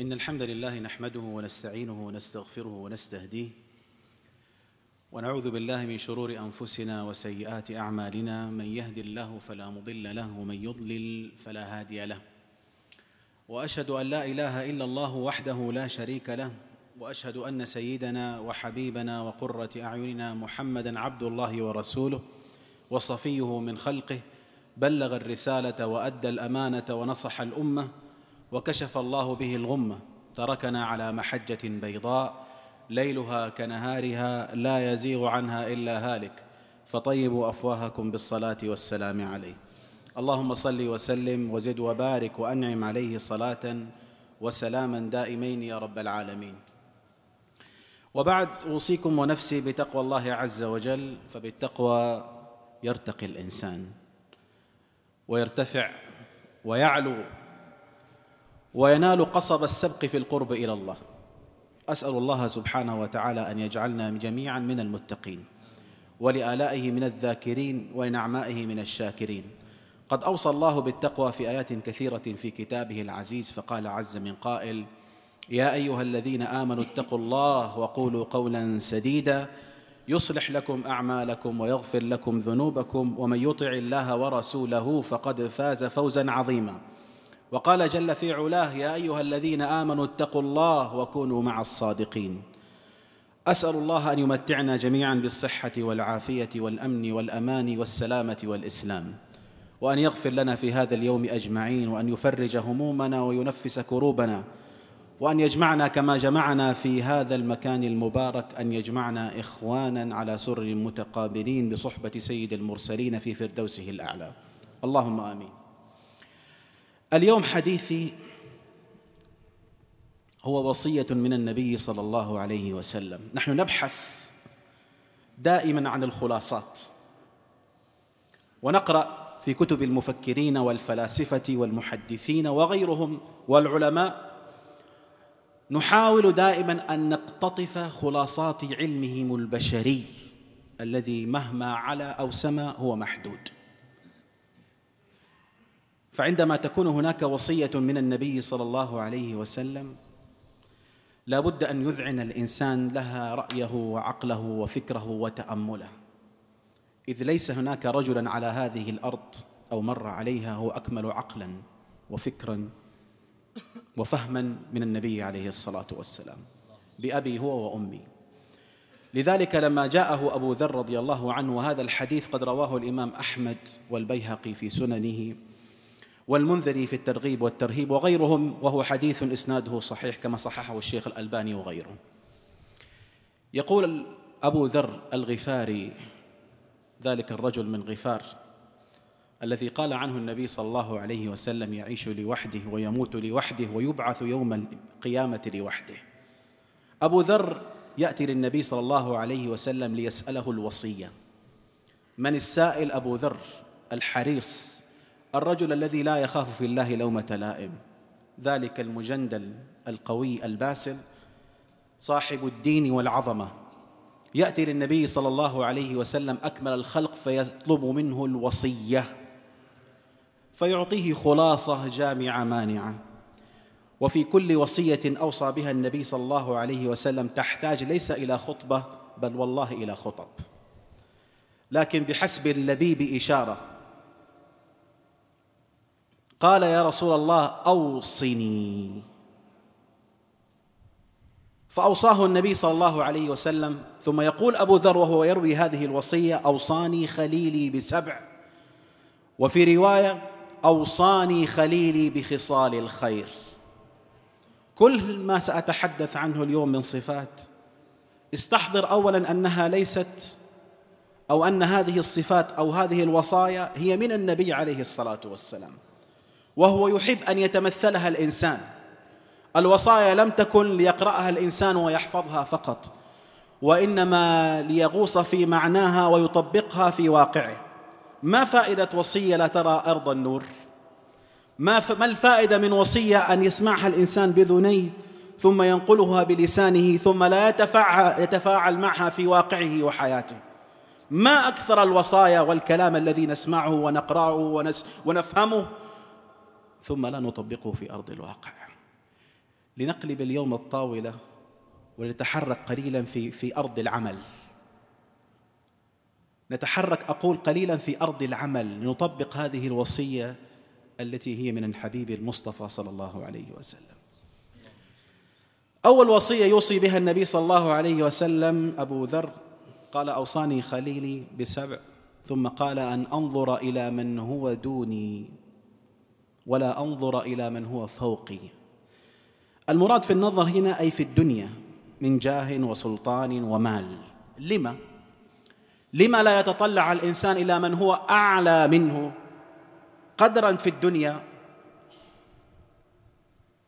إن الحمد لله نحمده ونستعينه ونستغفره ونستهديه ونعوذ بالله من شرور أنفسنا وسيئات أعمالنا. من يهد الله فلا مضل له ومن يضلل فلا هادي له. وأشهد أن لا إله إلا الله وحده لا شريك له. وأشهد أن سيدنا وحبيبنا وقرة أعيننا محمدا عبد الله ورسوله وصفيه من خلقه. بلغ الرسالة وأدى الأمانة ونصح الأمة. وكشف الله به الغمة تركنا على محجة بيضاء ليلها كنهارها لا يزيغ عنها إلا هالك فطيبوا أفواهكم بالصلاة والسلام عليه. اللهم صل وسلم وزد وبارك وأنعم عليه صلاة وسلاما دائمين يا رب العالمين. وبعد أوصيكم ونفسي بتقوى الله عز وجل فبالتقوى يرتقي الإنسان ويرتفع ويعلو وينال قصب السبق في القرب إلى الله. أسأل الله سبحانه وتعالى أن يجعلنا جميعا من المتقين ولآلائه من الذاكرين ولنعمائه من الشاكرين. قد أوصى الله بالتقوى في آيات كثيرة في كتابه العزيز فقال عز من قائل يا أيها الذين آمنوا اتقوا الله وقولوا قولا سديدا يصلح لكم أعمالكم ويغفر لكم ذنوبكم ومن يطع الله ورسوله فقد فاز فوزا عظيما. وقال جل في علاه يا أيها الذين آمنوا اتقوا الله وكونوا مع الصادقين. أسأل الله أن يمتعنا جميعا بالصحة والعافية والأمن والأمان والسلامة والإسلام وأن يغفر لنا في هذا اليوم أجمعين وأن يفرج همومنا وينفس كروبنا وأن يجمعنا كما جمعنا في هذا المكان المبارك أن يجمعنا إخوانا على سر متقابلين بصحبة سيد المرسلين في فردوسه الأعلى. اللهم آمين. اليوم حديثي هو وصية من النبي صلى الله عليه وسلم. نحن نبحث دائما عن الخلاصات ونقرأ في كتب المفكرين والفلاسفة والمحدثين وغيرهم والعلماء. نحاول دائما أن نقتطف خلاصات علمهم البشري الذي مهما علا أو سما هو محدود. فعندما تكون هناك وصية من النبي صلى الله عليه وسلم لا بد أن يذعن الإنسان لها رأيه وعقله وفكره وتأمله. إذ ليس هناك رجلا على هذه الأرض أو مر عليها هو أكمل عقلا وفكرا وفهما من النبي عليه الصلاة والسلام بأبي هو وأمي. لذلك لما جاءه أبو ذر رضي الله عنه وهذا الحديث قد رواه الإمام أحمد والبيهقي في سننه والمنذري في الترغيب والترهيب وغيرهم وهو حديث إسناده صحيح كما صححه الشيخ الألباني وغيره. يقول أبو ذر الغفاري ذلك الرجل من غفار الذي قال عنه النبي صلى الله عليه وسلم يعيش لوحده ويموت لوحده ويبعث يوم القيامة لوحده. أبو ذر يأتي للنبي صلى الله عليه وسلم ليسأله الوصية من السائل أبو ذر الحريص الرجل الذي لا يخاف في الله لومة لائم. ذلك المجندل القوي الباسل صاحب الدين والعظمة. يأتي للنبي صلى الله عليه وسلم أكمل الخلق فيطلب منه الوصية. فيعطيه خلاصة جامعة مانعة. وفي كل وصية أوصى بها النبي صلى الله عليه وسلم تحتاج ليس إلى خطبة بل والله إلى خطب. لكن بحسب اللبيب إشارة. قال يا رسول الله أوصني. فأوصاه النبي صلى الله عليه وسلم ثم يقول أبو ذر وهو يروي هذه الوصية أوصاني خليلي بسبع. وفي رواية أوصاني خليلي بخصال الخير. كل ما سأتحدث عنه اليوم من صفات استحضر اولا أنها ليست أو أن هذه الصفات أو هذه الوصايا هي من النبي عليه الصلاة والسلام. وهو يحب أن يتمثلها الإنسان. الوصايا لم تكن ليقرأها الإنسان ويحفظها فقط وإنما ليغوص في معناها ويطبقها في واقعه. ما فائدة وصية لا ترى أرض النور؟ ما ما الفائدة من وصية أن يسمعها الإنسان بذنيه ثم ينقلها بلسانه ثم لا يتفاعل, يتفاعل معها في واقعه وحياته؟ ما أكثر الوصايا والكلام الذي نسمعه ونقرأه ونفهمه ثم لا نطبقه في أرض الواقع. لنقلب اليوم الطاولة ولنتحرك قليلا في في أرض العمل. نتحرك أقول قليلا في أرض العمل لنطبق هذه الوصية التي هي من الحبيب المصطفى صلى الله عليه وسلم. أول وصية يوصي بها النبي صلى الله عليه وسلم أبو ذر قال أوصاني خليلي بسبع ثم قال أن أنظر إلى من هو دوني. ولا أنظر إلى من هو فوقي. المراد في النظر هنا أي في الدنيا من جاه وسلطان ومال. لما؟ لما لا يتطلع الإنسان إلى من هو أعلى منه قدرا في الدنيا؟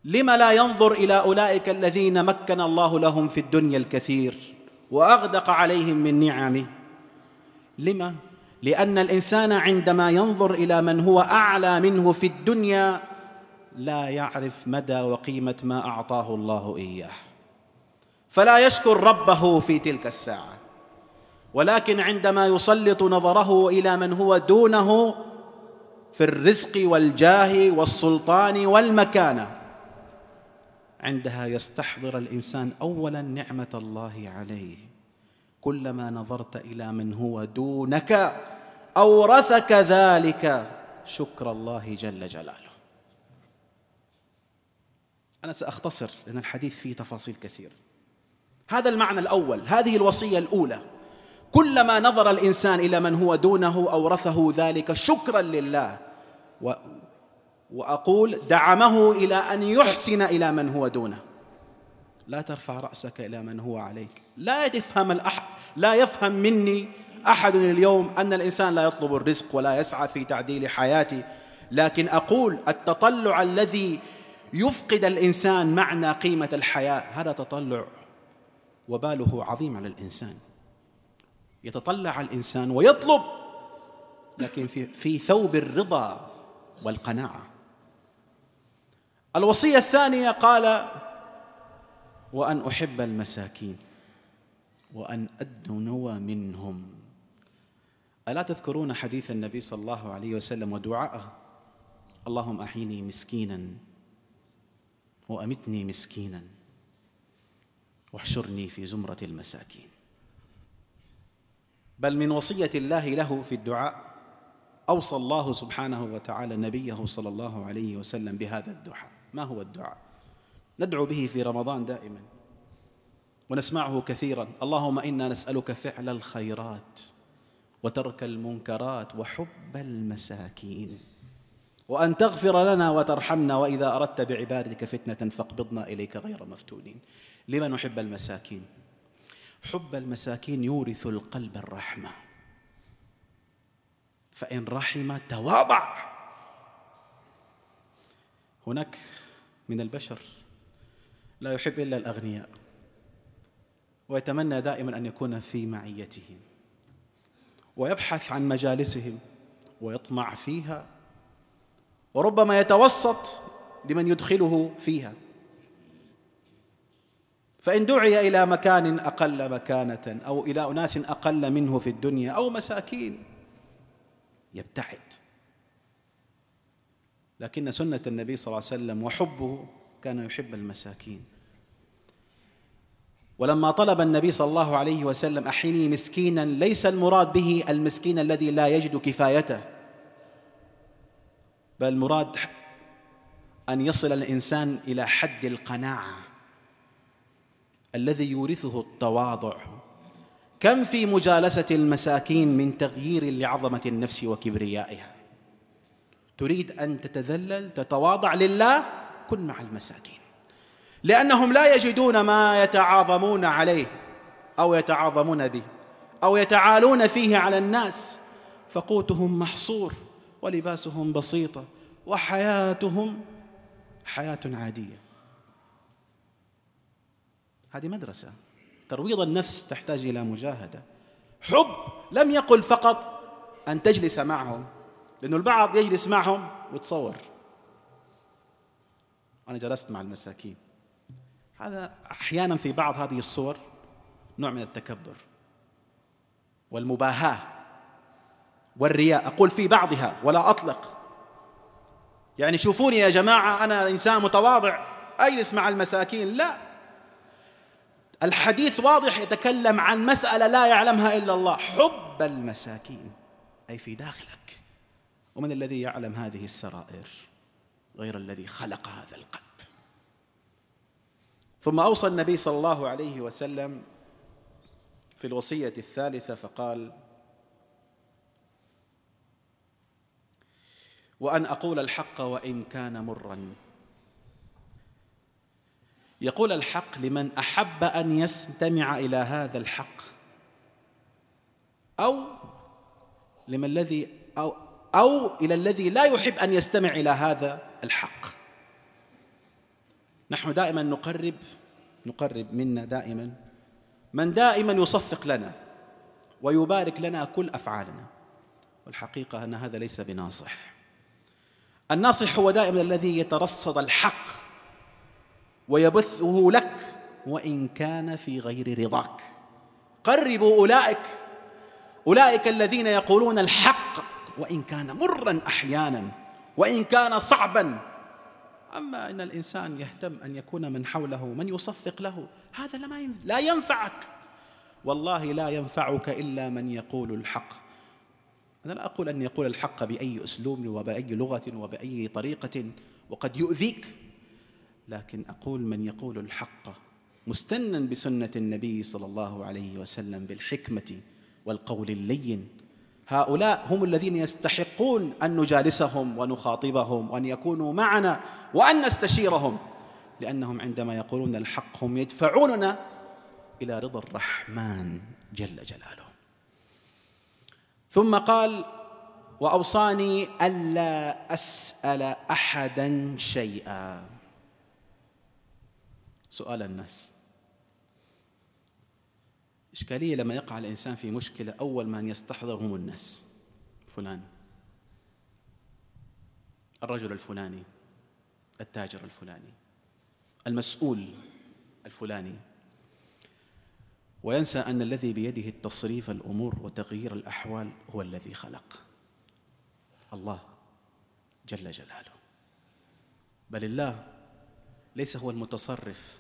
لما لا ينظر إلى أولئك الذين مكن الله لهم في الدنيا الكثير وأغدق عليهم من نعمه؟ لما؟ لأن الإنسان عندما ينظر إلى من هو أعلى منه في الدنيا لا يعرف مدى وقيمة ما أعطاه الله إياه. فلا يشكر ربه في تلك الساعة. ولكن عندما يسلط نظره إلى من هو دونه في الرزق والجاه والسلطان والمكانه عندها يستحضر الإنسان اولا نعمة الله عليه. كلما نظرت إلى من هو دونك أورثك ذلك. شكر الله جل جلاله. أنا سأختصر لأن الحديث فيه تفاصيل كثيره هذا المعنى الأول هذه الوصية الأولى. كلما نظر الإنسان إلى من هو دونه أورثه ذلك شكرا لله. وأقول دعمه إلى أن يحسن إلى من هو دونه. لا ترفع رأسك إلى من هو عليك. لا تفهم الأح... لا يفهم مني أحد اليوم أن الإنسان لا يطلب الرزق ولا يسعى في تعديل حياته لكن أقول التطلع الذي يفقد الإنسان معنى قيمة الحياة هذا تطلع وباله عظيم على الإنسان. يتطلع الإنسان ويطلب لكن في في ثوب الرضا والقناعة. الوصية الثانية قال وأن أحب المساكين وأن أدنو منهم. ألا تذكرون حديث النبي صلى الله عليه وسلم ودعاءه؟ اللهم أحيني مسكينا وأمتني مسكينا واحشرني في زمرة المساكين. بل من وصية الله له في الدعاء أوصى الله سبحانه وتعالى نبيه صلى الله عليه وسلم بهذا الدعاء. ما هو الدعاء؟ ندعو به في رمضان دائما ونسمعه كثيرا. اللهم إنا نسألك فعل الخيرات. وترك المنكرات وحب المساكين. وأن تغفر لنا وترحمنا وإذا أردت بعبادك فتنة فاقبضنا إليك غير مفتونين. لما نحب المساكين؟ حب المساكين يورث القلب الرحمة. فإن رحم تواضع. هناك من البشر لا يحب إلا الأغنياء ويتمنى دائما أن يكون في معيتهم. ويبحث عن مجالسهم ويطمع فيها وربما يتوسط لمن يدخله فيها. فإن دعي إلى مكان أقل مكانة أو إلى أناس أقل منه في الدنيا أو مساكين يبتعد. لكن سنة النبي صلى الله عليه وسلم وحبه كان يحب المساكين. ولما طلب النبي صلى الله عليه وسلم أحيني مسكينا ليس المراد به المسكين الذي لا يجد كفايته بل المراد أن يصل الإنسان إلى حد القناعة الذي يورثه التواضع. كم في مجالسة المساكين من تغيير لعظمة النفس وكبريائها؟ تريد أن تتذلل تتواضع لله كن مع المساكين. لأنهم لا يجدون ما يتعاظمون عليه أو يتعاظمون به أو يتعالون فيه على الناس. فقوتهم محصور ولباسهم بسيطة وحياتهم حياة عادية. هذه مدرسة. ترويض النفس تحتاج إلى مجاهدة. حب لم يقل فقط أن تجلس معهم لأنه البعض يجلس معهم ويتصور أنا جلست مع المساكين. هذا أحيانا في بعض هذه الصور نوع من التكبر والمباهاة والرياء. أقول في بعضها ولا أطلق. يعني شوفوني يا جماعة أنا إنسان متواضع أجلس مع المساكين. لا. الحديث واضح يتكلم عن مسألة لا يعلمها إلا الله. حب المساكين أي في داخلك. ومن الذي يعلم هذه السرائر؟ غير الذي خلق هذا القلب. ثم أوصى النبي صلى الله عليه وسلم في الوصية الثالثة فقال وأن أقول الحق وإن كان مرًا. يقول الحق لمن أحب أن يستمع إلى هذا الحق أو لمن الذي أو أو إلى الذي لا يحب أن يستمع إلى هذا الحق. نحن دائما نقرب نقرب منا دائما من دائما يصفق لنا ويبارك لنا كل أفعالنا. والحقيقة أن هذا ليس بناصح. الناصح هو دائما الذي يترصد الحق ويبثه لك وإن كان في غير رضاك. قربوا أولئك أولئك الذين يقولون الحق وإن كان مرا أحيانا وإن كان صعبا أما إن الإنسان يهتم أن يكون من حوله من يصفق له هذا لا ينفعك. والله لا ينفعك إلا من يقول الحق. أنا لا أقول أن يقول الحق بأي أسلوب وبأي لغة وبأي طريقة وقد يؤذيك لكن أقول من يقول الحق مستنا بسنة النبي صلى الله عليه وسلم بالحكمة والقول اللين. هؤلاء هم الذين يستحقون أن نجالسهم ونخاطبهم وأن يكونوا معنا وأن نستشيرهم لأنهم عندما يقولون الحق هم يدفعوننا إلى رضا الرحمن جل جلاله. ثم قال وأوصاني ألا أسأل احدا شيئا. سؤال الناس. إشكالية لما يقع الإنسان في مشكلة أول من يستحضر هم الناس. فلان. الرجل الفلاني. التاجر الفلاني. المسؤول الفلاني. وينسى أن الذي بيده التصريف الأمور وتغيير الأحوال هو الذي خلق. الله جل جلاله. بل الله ليس هو المتصرف.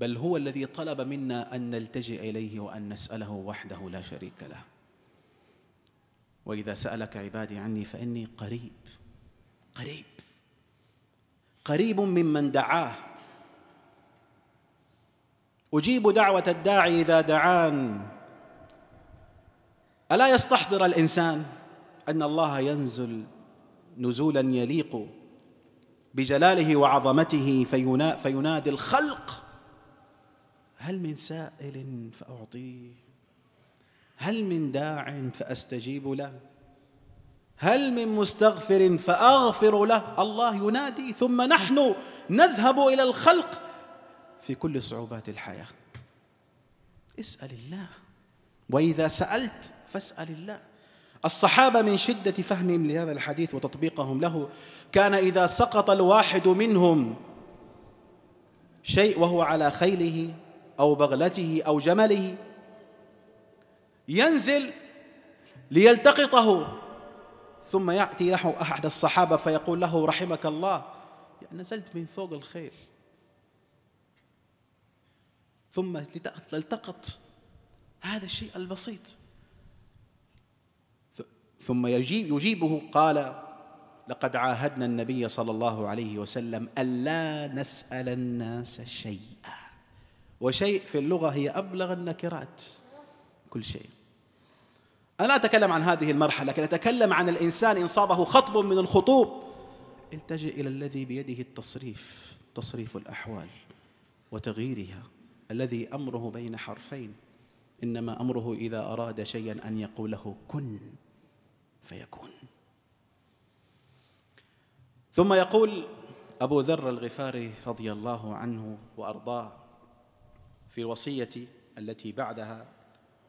بل هو الذي طلب منا أن نلتجئ إليه وأن نسأله وحده لا شريك له. وإذا سألك عبادي عني فإني قريب قريب قريب ممن دعاه. أجيب دعوة الداعي إذا دعان. ألا يستحضر الإنسان أن الله ينزل نزولا يليق بجلاله وعظمته فينادي الخلق هل من سائل فأعطيه؟ هل من داع فأستجيب له؟ هل من مستغفر فأغفر له؟ الله ينادي ثم نحن نذهب إلى الخلق في كل صعوبات الحياة. اسأل الله. وإذا سألت فاسأل الله. الصحابة من شدة فهمهم لهذا الحديث وتطبيقهم له كان إذا سقط الواحد منهم شيء وهو على خيله أو بغلته أو جمله ينزل ليلتقطه ثم يأتي له أحد الصحابة فيقول له رحمك الله يعني نزلت من فوق الخيل. ثم لتلتقط هذا الشيء البسيط. ثم يجيب يجيبه قال لقد عاهدنا النبي صلى الله عليه وسلم ألا نسأل الناس شيئا. وشيء في اللغة هي أبلغ النكرات كل شيء. أنا أتكلم عن هذه المرحلة لكن أتكلم عن الإنسان إن صابه خطب من الخطوب. التجئ إلى الذي بيده التصريف تصريف الأحوال وتغييرها الذي أمره بين حرفين. إنما أمره إذا أراد شيئا أن يقول له كن فيكون. ثم يقول أبو ذر الغفاري رضي الله عنه وأرضاه في الوصية التي بعدها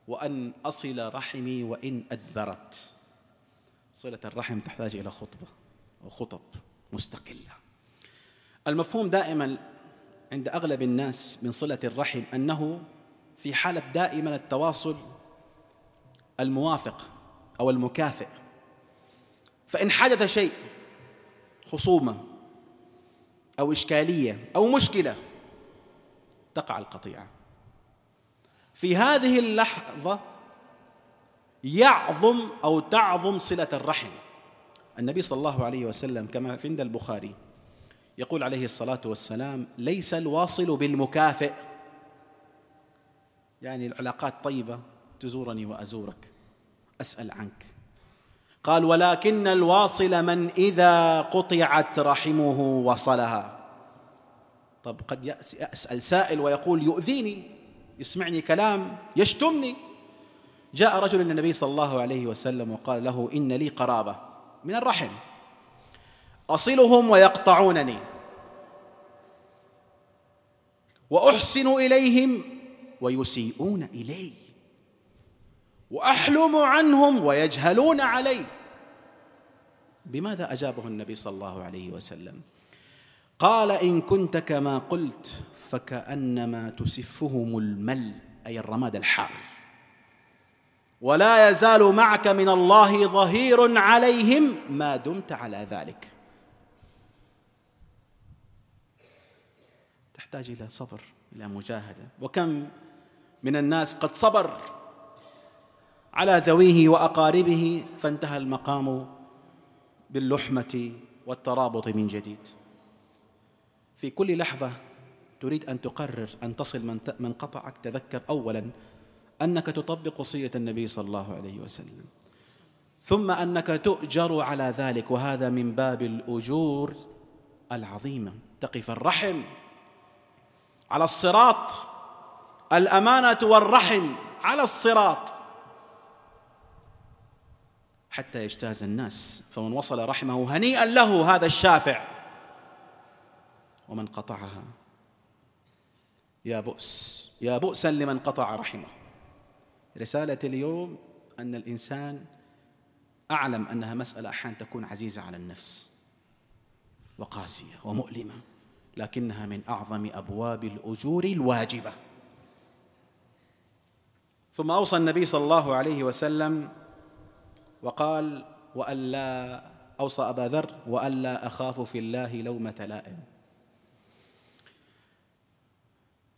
وأن أصل رحمي وإن أدبرت. صلة الرحم تحتاج إلى خطبة وخطب مستقلة. المفهوم دائما عند أغلب الناس من صلة الرحم أنه في حالة دائما التواصل الموافق أو المكافئ. فإن حدث شيء خصومة أو إشكالية أو مشكلة تقع القطيعة. في هذه اللحظة يعظم أو تعظم صلة الرحم. النبي صلى الله عليه وسلم كما في عند البخاري يقول عليه الصلاة والسلام ليس الواصل بالمكافئ. يعني العلاقات طيبة تزورني وأزورك أسأل عنك. قال ولكن الواصل من إذا قطعت رحمه وصلها. طب قد يسأل سائل ويقول يؤذيني يسمعني كلام يشتمني. جاء رجل النبي صلى الله عليه وسلم وقال له إن لي قرابة من الرحم أصلهم ويقطعونني. وأحسن إليهم ويسيئون إلي. وأحلم عنهم ويجهلون علي. بماذا أجابه النبي صلى الله عليه وسلم؟ قال إن كنت كما قلت فكأنما تسفهم المل أي الرماد الحار. ولا يزال معك من الله ظهير عليهم ما دمت على ذلك. تحتاج إلى صبر إلى مجاهدة. وكم من الناس قد صبر على ذويه وأقاربه فانتهى المقام باللحمة والترابط من جديد. في كل لحظة تريد أن تقرر أن تصل من قطعك تذكر اولا أنك تطبق وصية النبي صلى الله عليه وسلم. ثم أنك تؤجر على ذلك وهذا من باب الأجور العظيمة. تقف الرحم على الصراط. الأمانة والرحم على الصراط. حتى يجتاز الناس فمن وصل رحمه هنيئا له هذا الشافع. ومن قطعها. يا بؤس يا بؤسا لمن قطع رحمه. رسالة اليوم أن الإنسان أعلم أنها مسألة أحيانا تكون عزيزة على النفس وقاسية ومؤلمة لكنها من أعظم أبواب الأجور الواجبة. ثم أوصى النبي صلى الله عليه وسلم وقال وألا أوصى أبا ذر وألا أخاف في الله لومة لائم.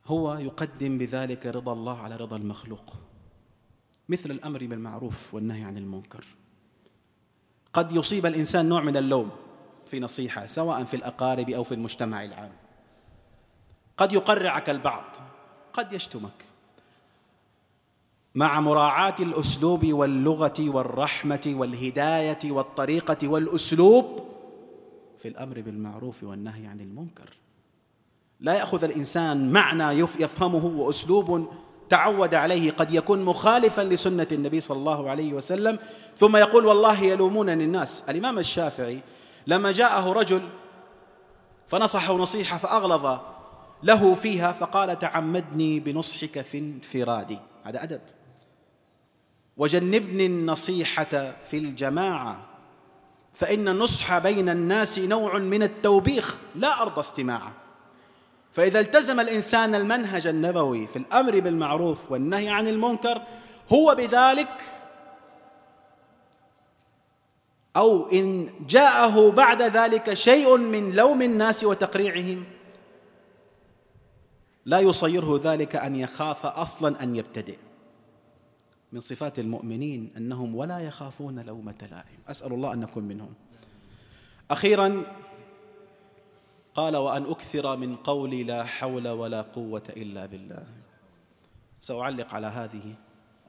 هو يقدم بذلك رضا الله على رضا المخلوق مثل الأمر بالمعروف والنهي عن المنكر. قد يصيب الإنسان نوع من اللوم في نصيحة سواء في الأقارب أو في المجتمع العام. قد يقرعك البعض قد يشتمك. مع مراعاة الأسلوب واللغة والرحمة والهداية والطريقة والأسلوب في الأمر بالمعروف والنهي عن المنكر. لا يأخذ الإنسان معنى يفهمه وأسلوب تعود عليه قد يكون مخالفا لسنة النبي صلى الله عليه وسلم. ثم يقول والله يلومونني الناس. الإمام الشافعي لما جاءه رجل فنصحه نصيحة فأغلظ له فيها فقال تعمدني بنصحك في انفرادي هذا أدب. وجنبني النصيحة في الجماعة فإن النصح بين الناس نوع من التوبيخ لا ارضى استماعه فإذا التزم الإنسان المنهج النبوي في الأمر بالمعروف والنهي عن المنكر هو بذلك أو إن جاءه بعد ذلك شيء من لوم الناس وتقريعهم لا يصيره ذلك أن يخاف أصلا أن يبتدئ. من صفات المؤمنين أنهم ولا يخافون لومة لائم. أسأل الله أن نكون منهم. أخيرا قال وأن أكثر من قولي لا حول ولا قوة إلا بالله. سأعلق على هذه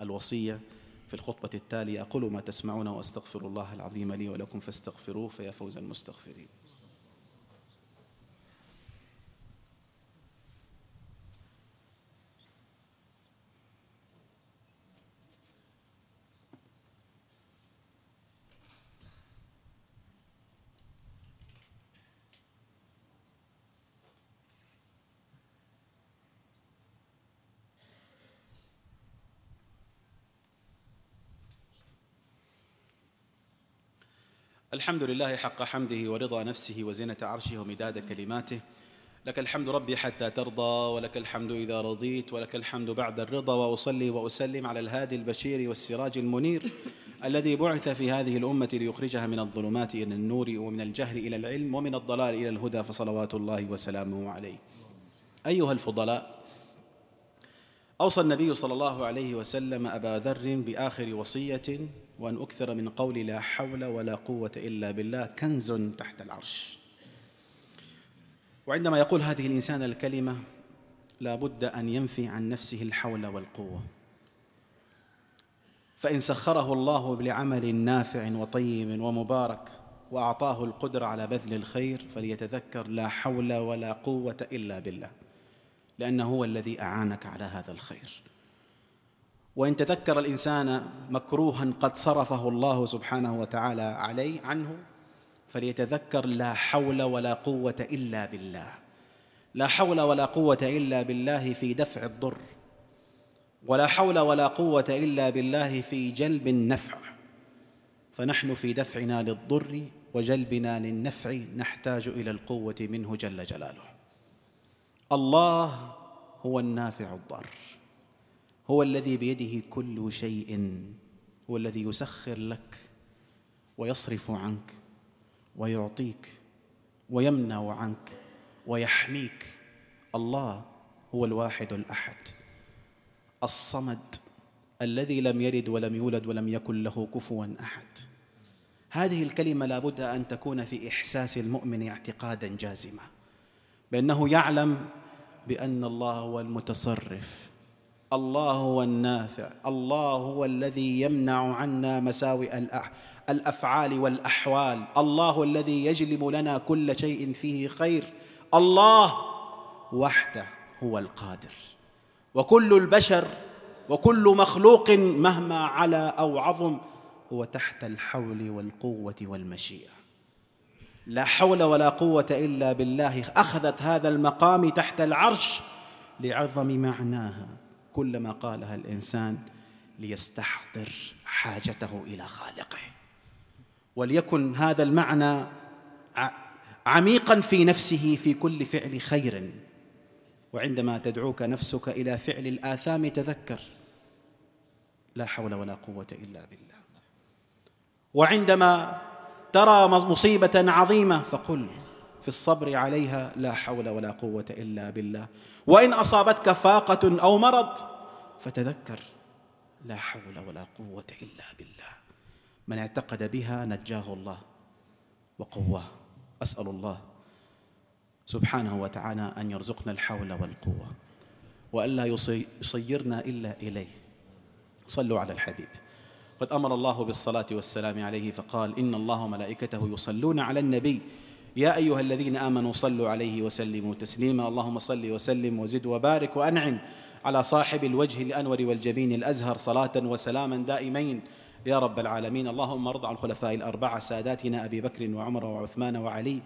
الوصية في الخطبة التالية. أقول ما تسمعون وأستغفر الله العظيم لي ولكم فاستغفروه فيا فوز المستغفرين. الحمد لله حق حمده ورضا نفسه وزنة عرشه ومداد كلماته. لك الحمد ربي حتى ترضى ولك الحمد إذا رضيت ولك الحمد بعد الرضا وأصلي وأسلم على الهادي البشير والسراج المنير الذي بعث في هذه الأمة ليخرجها من الظلمات إلى النور ومن الجهل إلى العلم ومن الضلال إلى الهدى فصلوات الله وسلامه عليه. أيها الفضلاء أوصى النبي صلى الله عليه وسلم أبا ذر بآخر وصية وأن أكثر من قول لا حول ولا قوة إلا بالله كنز تحت العرش. وعندما يقول هذه الإنسان الكلمة لا بد أن ينفي عن نفسه الحول والقوة. فإن سخره الله لعمل نافع وطيب ومبارك وأعطاه القدرة على بذل الخير فليتذكر لا حول ولا قوة إلا بالله. لأنه هو الذي أعانك على هذا الخير. وإن تذكر الإنسان مكروها قد صرفه الله سبحانه وتعالى عليه عنه فليتذكر لا حول ولا قوة إلا بالله. لا حول ولا قوة إلا بالله في دفع الضر ولا حول ولا قوة إلا بالله في جلب النفع. فنحن في دفعنا للضر وجلبنا للنفع نحتاج إلى القوة منه جل جلاله. الله هو النافع الضار هو الذي بيده كل شيء هو الذي يسخر لك ويصرف عنك ويعطيك ويمنع عنك ويحميك. الله هو الواحد الأحد الصمد الذي لم يلد ولم يولد ولم يكن له كفوا أحد. هذه الكلمة لا بد أن تكون في إحساس المؤمن اعتقادا جازما بأنه يعلم بأن الله هو المتصرف. الله هو النافع. الله هو الذي يمنع عنا مساوئ الأفعال والأحوال. الله الذي يجلب لنا كل شيء فيه خير. الله وحده هو القادر. وكل البشر وكل مخلوق مهما علا أو عظم هو تحت الحول والقوة والمشيئة. لا حول ولا قوة إلا بالله. أخذت هذا المقام تحت العرش لعظم معناها. كلما قالها الإنسان ليستحضر حاجته إلى خالقه. وليكن هذا المعنى عميقا في نفسه في كل فعل خير. وعندما تدعوك نفسك إلى فعل الآثام تذكر. لا حول ولا قوة إلا بالله. وعندما ترى مصيبة عظيمة. فقل في الصبر عليها لا حول ولا قوة إلا بالله. وإن أصابتك فاقة أو مرض فتذكر لا حول ولا قوة إلا بالله. من اعتقد بها نجاه الله وقواه. أسأل الله سبحانه وتعالى أن يرزقنا الحول والقوة والا يصيرنا إلا إليه. صلوا على الحبيب. قد أمر الله بالصلاه والسلام عليه فقال ان الله وملائكته يصلون على النبي يا ايها الذين امنوا صلوا عليه وسلموا تسليما اللهم صل وسلم وزد وبارك وانعم على صاحب الوجه الانور والجبين الازهر صلاه وسلاما دائمين يا رب العالمين اللهم ارض عن الخلفاء الاربعه ساداتنا ابي بكر وعمر وعثمان وعلي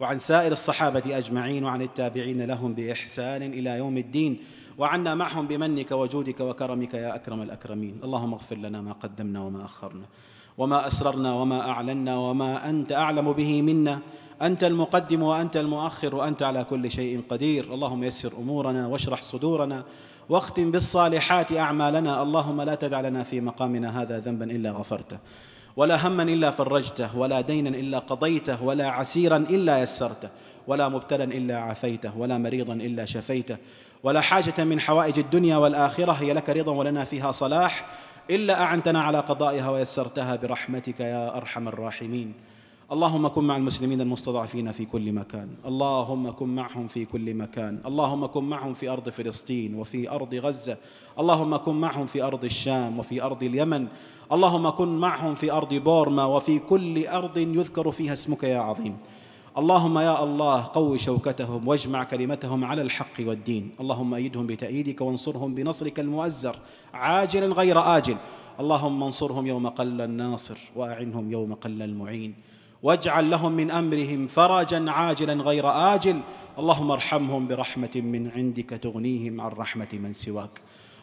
وعن سائر الصحابه اجمعين وعن التابعين لهم باحسان إلى يوم الدين وعنا معهم بمنك وجودك وكرمك يا أكرم الأكرمين. اللهم اغفر لنا ما قدمنا وما أخرنا وما أسررنا وما أعلنا وما أنت أعلم به منا. أنت المقدم وأنت المؤخر وأنت على كل شيء قدير. اللهم يسر أمورنا واشرح صدورنا واختم بالصالحات أعمالنا. اللهم لا تدع لنا في مقامنا هذا ذنبا إلا غفرته ولا هما إلا فرجته ولا دينا إلا قضيته ولا عسيرا إلا يسرته ولا مبتلا إلا عافيته ولا مريضا إلا شفيته ولا حاجة من حوائج الدنيا والآخرة هي لك رضا ولنا فيها صلاح إلا أعنتنا على قضائها ويسرتها برحمتك يا أرحم الراحمين. اللهم كن مع المسلمين المستضعفين في كل مكان. اللهم كن معهم في كل مكان. اللهم كن معهم في أرض فلسطين وفي أرض غزة. اللهم كن معهم في أرض الشام وفي أرض اليمن. اللهم كن معهم في أرض بورما وفي كل أرض يذكر فيها اسمك يا عظيم. اللهم يا الله قو شوكتهم واجمع كلمتهم على الحق والدين. اللهم أيدهم بتأييدك وانصرهم بنصرك المؤزر. عاجلا غير آجل. اللهم انصرهم يوم قل الناصر وأعنهم يوم قل المعين. واجعل لهم من أمرهم فرجا عاجلا غير آجل. اللهم ارحمهم برحمة من عندك تغنيهم عن رحمة من سواك.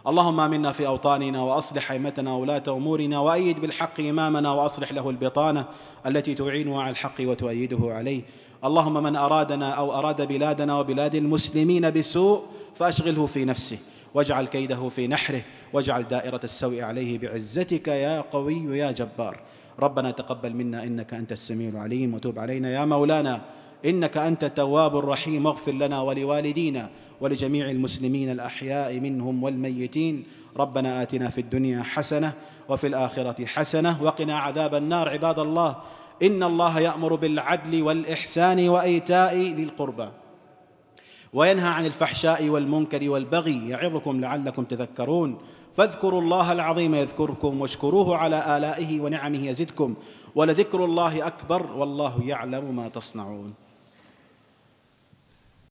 اللهم آمنا في أوطاننا وأصلح أئمتنا وولاة أمورنا وأيد بالحق إمامنا وأصلح له البطانة التي تعينه على الحق وتؤيده عليه. اللهم من أرادنا أو أراد بلادنا وبلاد المسلمين بسوء فأشغله في نفسه واجعل كيده في نحره واجعل دائرة السوء عليه بعزتك يا قوي يا جبار. ربنا تقبل منا إنك أنت السميع العليم وتوب علينا يا مولانا إنك أنت التواب الرحيم واغفر لنا ولوالدينا ولجميع المسلمين الأحياء منهم والميتين. ربنا آتنا في الدنيا حسنة وفي الآخرة حسنة وقنا عذاب النار عباد الله. إن الله يأمر بالعدل والإحسان وإيتاء ذي القربى وينهى عن الفحشاء والمنكر والبغي يعظكم لعلكم تذكرون. فاذكروا الله العظيم يذكركم واشكروه على آلائه ونعمه يزدكم. ولذكر الله أكبر والله يعلم ما تصنعون.